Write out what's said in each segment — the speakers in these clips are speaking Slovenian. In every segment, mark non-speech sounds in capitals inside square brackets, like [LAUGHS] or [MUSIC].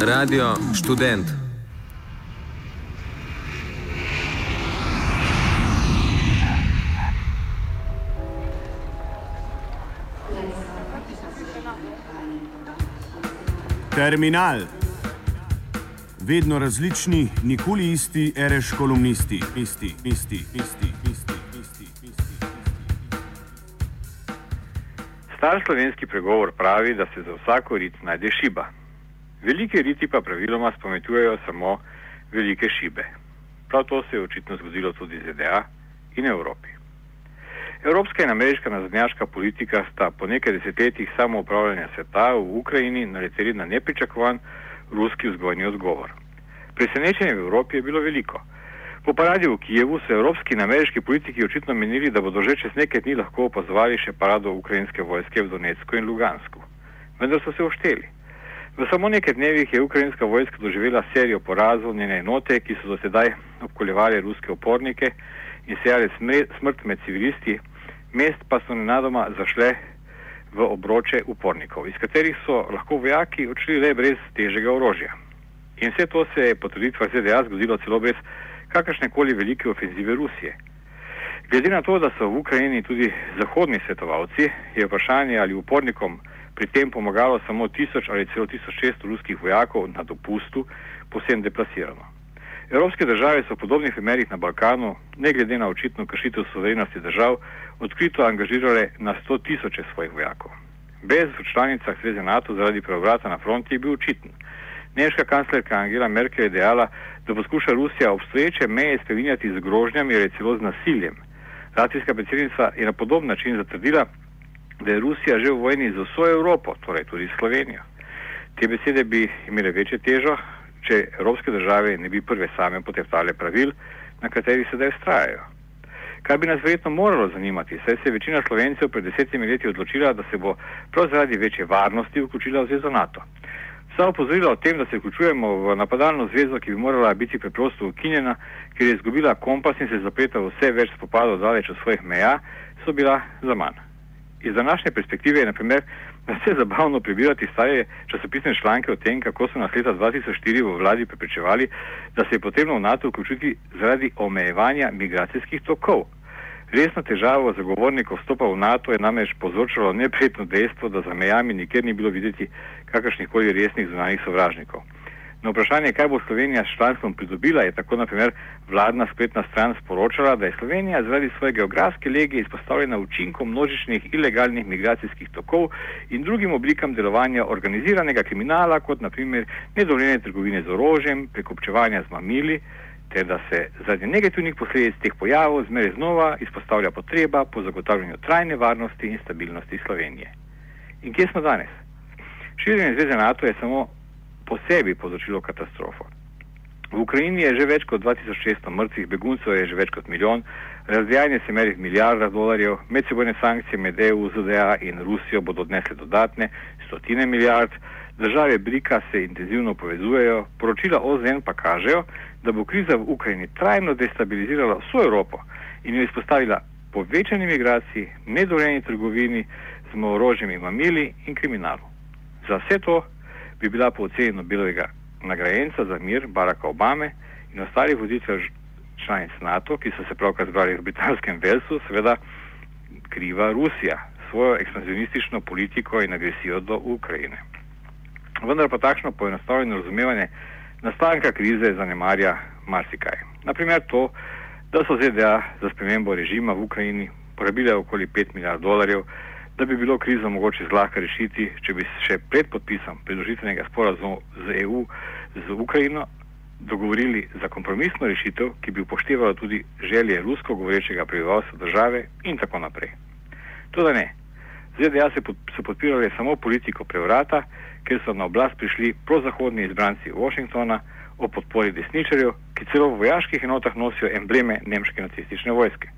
Radio študent. Terminal. Vedno različni, nikoli isti, reš kolumnisti, isti, isti, isti, isti, isti, Star slovenski pregovor pravi, da se za vsako rit najde šiba. Velike riti pa praviloma spometujejo samo velike šibe. Prav to se je očitno zgodilo tudi ZDA in Evropi. Evropska in ameriška nazadnjaška politika sta po nekaj desetletjih samoupravljanja sveta v Ukrajini naleteli na nepričakovan ruski vzgojni odgovor. Presenečenje v Evropi je bilo veliko. Po paradi v Kijevu so evropski in ameriški politiki očitno menili, da bodo že čez nekaj dni lahko opazovali še parado ukrajinske vojske v Donetsku in Lugansku. Vendar so se ošteli. V samo nekaj dnevih je ukrajinska vojska doživela serijo porazov, njene enote, ki so do sedaj obkoljevali ruske upornike in sejali smrt med civilisti, mest pa so nenadoma zašle v obroče upornikov, iz katerih so lahko vojaki odšli le brez težjega orožja. In vse to se je po trditvah ZDA zgodilo celo brez kakršne koli velike ofenzive Rusije. Glede na to, da so v Ukrajini tudi zahodni svetovalci, je vprašanje, ali upornikom pri tem pomagalo samo tisoč ali celo tisoč šeststo ruskih vojakov na dopustu, posebno deplasirano. Evropske države so v podobnih primerih na Balkanu, ne glede na očitno kršitev soverenosti držav, odkrito angažirale na sto tisoče svojih vojakov. Bez v članicah Zveze NATO zaradi preobrata na fronti je bil očiten. Nemška kanclerka Angela Merkel je dejala, da poskuša Rusija obstoječe meje spreminjati z grožnjami ali celo z nasiljem. Latvijska predsednica je na podoben način zatrdila, da je Rusija že v vojni z vso Evropo, torej tudi Slovenijo. Te besede bi imele večjo težo, če evropske države ne bi prve same poteptale pravil, na katerih sedaj ustrajajo. Kar bi nas verjetno moralo zanimati, saj se je večina slovencev pred desetimi leti odločila, da se bo prav zaradi večje varnosti vključila v zvezo NATO. Vsa opozorila o tem, da se vključujemo v napadalno zvezo, ki bi morala biti preprosto ukinjena, ker je izgubila kompas in se zapleta vse več spopadov daleč od svojih meja, so bila za manj. Iz današnje perspektive je, na primer, [LAUGHS] vse zabavno prebirati stare časopisne članke o tem, kako so nas leta 2004 v vladi prepričevali, da se je potrebno v NATO vključiti zaradi omejevanja migracijskih tokov. Resno težavo zagovornikov vstopa v NATO je namreč povzročalo neprijetno dejstvo, da za mejami nikjer ni bilo videti kakršnih koli resnih zunanjih sovražnikov. Na vprašanje, kaj bo Slovenija s članstvom pridobila, je tako naprimer vladna spletna stran sporočala, da je Slovenija zaradi svoje geografske lege izpostavljena učinkom množičnih ilegalnih migracijskih tokov in drugim oblikam delovanja organiziranega kriminala, kot naprimer nedovoljene trgovine z orožjem, prekupčevanja z mamili, ter da se zaradi negativnih posledic teh pojavov zmeraj znova izpostavlja potreba po zagotavljanju trajne varnosti in stabilnosti Slovenije. In kje smo danes? Širjenje zveze NATO je samo po sebi povzročilo katastrofo. V Ukrajini je že več kot 2600 mrtvih, beguncev je že več kot milijon, razvijanje se meri v milijardah dolarjev, medsebojne sankcije med EU, ZDA in Rusijo bodo odnesle dodatne stotine milijard, države Brika se intenzivno povezujejo, poročila OZN pa kažejo, da bo kriza v Ukrajini trajno destabilizirala vso Evropo in jo izpostavila povečani migraciji, nedovoljeni trgovini z orožjem in mamili in kriminalu. Za vse to bi bila po oceni Nobelovega nagrajenca za mir Baracka Obame in ostalih voditeljev članic NATO, ki so se pravkar zbrali v britanskem Velsu, seveda kriva Rusija, svojo ekspansionistično politiko in agresijo do Ukrajine. Vendar pa takšno poenostavljeno razumevanje nastanka krize zanemarja marsikaj. Naprimer to, da so ZDA za spremembo režima v Ukrajini porabile okoli 5 milijard dolarjev, da bi bilo krizo mogoče zlahka rešiti, če bi še pred podpisom pridružitvenega sporazuma z EU z Ukrajino dogovorili za kompromisno rešitev, ki bi upoštevala tudi želje rusko govorečega prebivalstva države in tako naprej. To da ne. ZDA se pod, so podpirali samo politiko prevrata, ker so na oblast prišli prozahodni izbranci Washingtona o podpori desničarjev, ki celo v vojaških enotah nosijo embleme nemške nacistične vojske.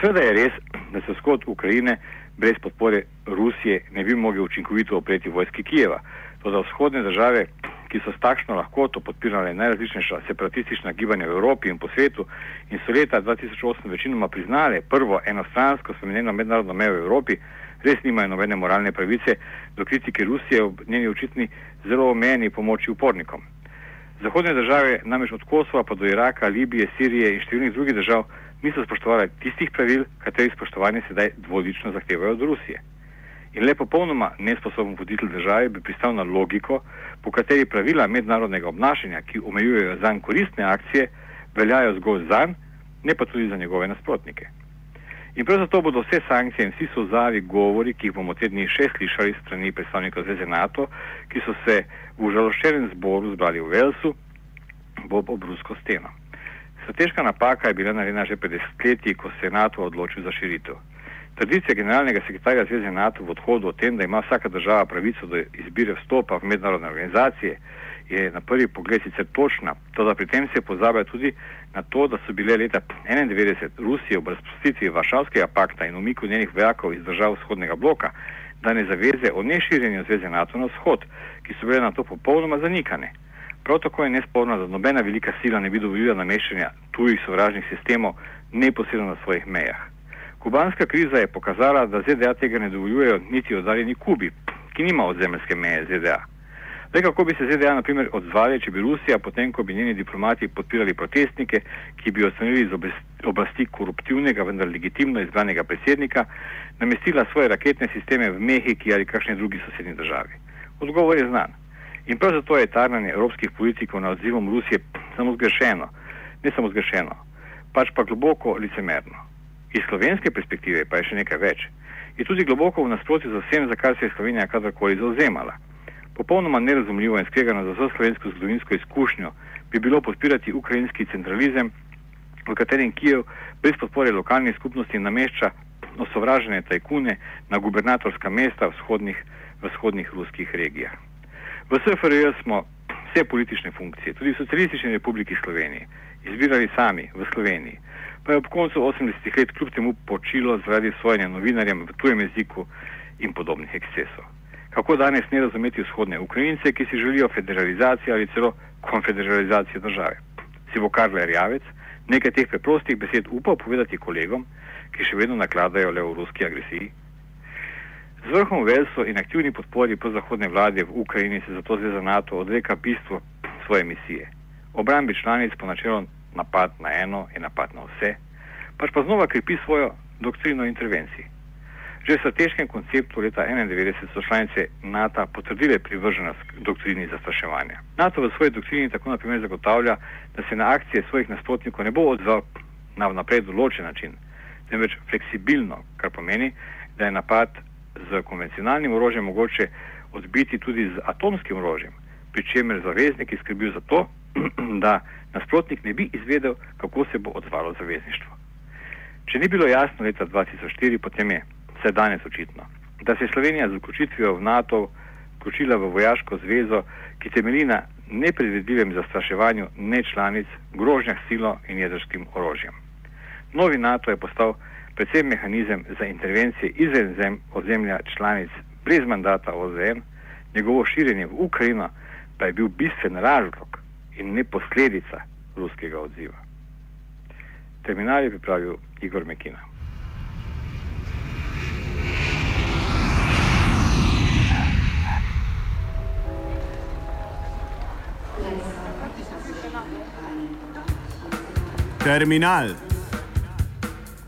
Sveda je res, da se vzhod Ukrajine brez podpore Rusije ne bi mogel učinkovito opreti vojski Kijeva. Toda vzhodne države, ki so s takšno lahkoto podpirale najrazličnejša separatistična gibanja v Evropi in po svetu in so leta 2008 večinoma priznale prvo enostransko spremenjeno mednarodno mejo v Evropi, res nimajo nobene moralne pravice do kritike Rusije ob njeni očitni zelo omejeni pomoči upornikom. Zahodne države, namreč od Kosova pa do Iraka, Libije, Sirije in številnih drugih držav, niso spoštovali tistih pravil, katerih spoštovanje sedaj dvolično zahtevajo od Rusije. In le popolnoma nesposoben voditelj države bi pristal na logiko, po kateri pravila mednarodnega obnašanja, ki omejujejo zanj koristne akcije, veljajo zgolj zanj, ne pa tudi za njegove nasprotnike. In prav zato bodo vse sankcije in vsi sozavi govori, ki jih bomo te dni še slišali strani predstavnikov Zveze NATO, ki so se v žaloščenem zboru zbrali v Velsu, bo ob rusko steno. Strateška napaka je bila narejena že pred desetletji, ko se je NATO odločil za širitev. Tradicija generalnega sekretarja Zveze NATO v odhodu o tem, da ima vsaka država pravico do izbire vstopa v mednarodne organizacije, je na prvi pogled sicer točna, to da pri tem se pozablja tudi na to, da so bile leta 1991 Rusije ob razpustitvi Varšavskega pakta in umiku njenih vojakov iz držav vzhodnega bloka dane zaveze o neširjenju zveze NATO na vzhod, ki so bile na to popolnoma zanikane. Prav tako je nesporno, da nobena velika sila ne bi dovolila nameščanja tujih sovražnih sistemov neposredno na svojih mejah. Kubanska kriza je pokazala, da ZDA tega ne dovoljujejo niti oddaljeni Kubi, ki nima odzemljske meje ZDA. Zdaj, kako bi se ZDA na primer odzvali, če bi Rusija, potem ko bi njeni diplomati podpirali protestnike, ki bi odstranili iz oblasti koruptivnega, vendar legitimno izbranega predsednika, namestila svoje raketne sisteme v Mehiki ali kakšni drugi sosednji državi? Odgovor je znan. In prav zato je tarnanje evropskih politikov na odzivom Rusije samo zgrešeno, ne samo zgrešeno, pač pa globoko licemerno. Iz slovenske perspektive pa je še nekaj več. Je tudi globoko v nasprotju z vsem, za kar se je Slovenija kadarkoli zauzemala. Popolnoma nerazumljivo in skregano za vso slovensko zgodovinsko izkušnjo bi bilo podpirati ukrajinski centralizem, v katerem Kijev brez podpore lokalnih skupnosti namešča osovražene tajkune na gubernatorska mesta v vzhodnih, v vzhodnih ruskih regijah. V SFRJ smo vse politične funkcije, tudi v Socialistični republiki Sloveniji, izbirali sami v Sloveniji, pa je ob koncu 80-ih let kljub temu počilo zaradi svojega novinarjem v tujem jeziku in podobnih ekscesov kako danes ne razumeti vzhodne Ukrajince, ki si želijo federalizacijo ali celo konfederalizacijo države. Si bo Karl Rjavec nekaj teh preprostih besed upal povedati kolegom, ki še vedno nakladajo le v ruski agresiji? Z vrhom Velso in aktivni podpori po zahodne vlade v Ukrajini se zato zveza NATO odreka bistvo svoje misije. Obrambi članic po načelu napad na eno in napad na vse, pač pa znova krepi svojo doktrino intervencij. Že v strateškem konceptu leta 1991 so članice NATO potrdile privrženost doktrini zastraševanja. NATO v svoji doktrini tako na primer zagotavlja, da se na akcije svojih nasprotnikov ne bo odzval na vnaprej določen način, temveč fleksibilno, kar pomeni, da je napad z konvencionalnim orožjem mogoče odbiti tudi z atomskim orožjem, pri čemer zaveznik je skrbel za to, [CLEARS THROAT] da nasprotnik ne bi izvedel, kako se bo odzvalo zavezništvo. Če ni bilo jasno leta 2004, potem je vse danes očitno. Da se je Slovenija z vključitvijo v NATO vključila v vojaško zvezo, ki temelji na nepredvidljivem zastraševanju nečlanic, grožnjah silo in jedrskim orožjem. Novi NATO je postal predvsem mehanizem za intervencije izven zem, ozemlja članic brez mandata OZN, njegovo širjenje v Ukrajino pa je bil bistven razlog in ne posledica ruskega odziva. Terminal je pripravil Igor Mekina. Terminal.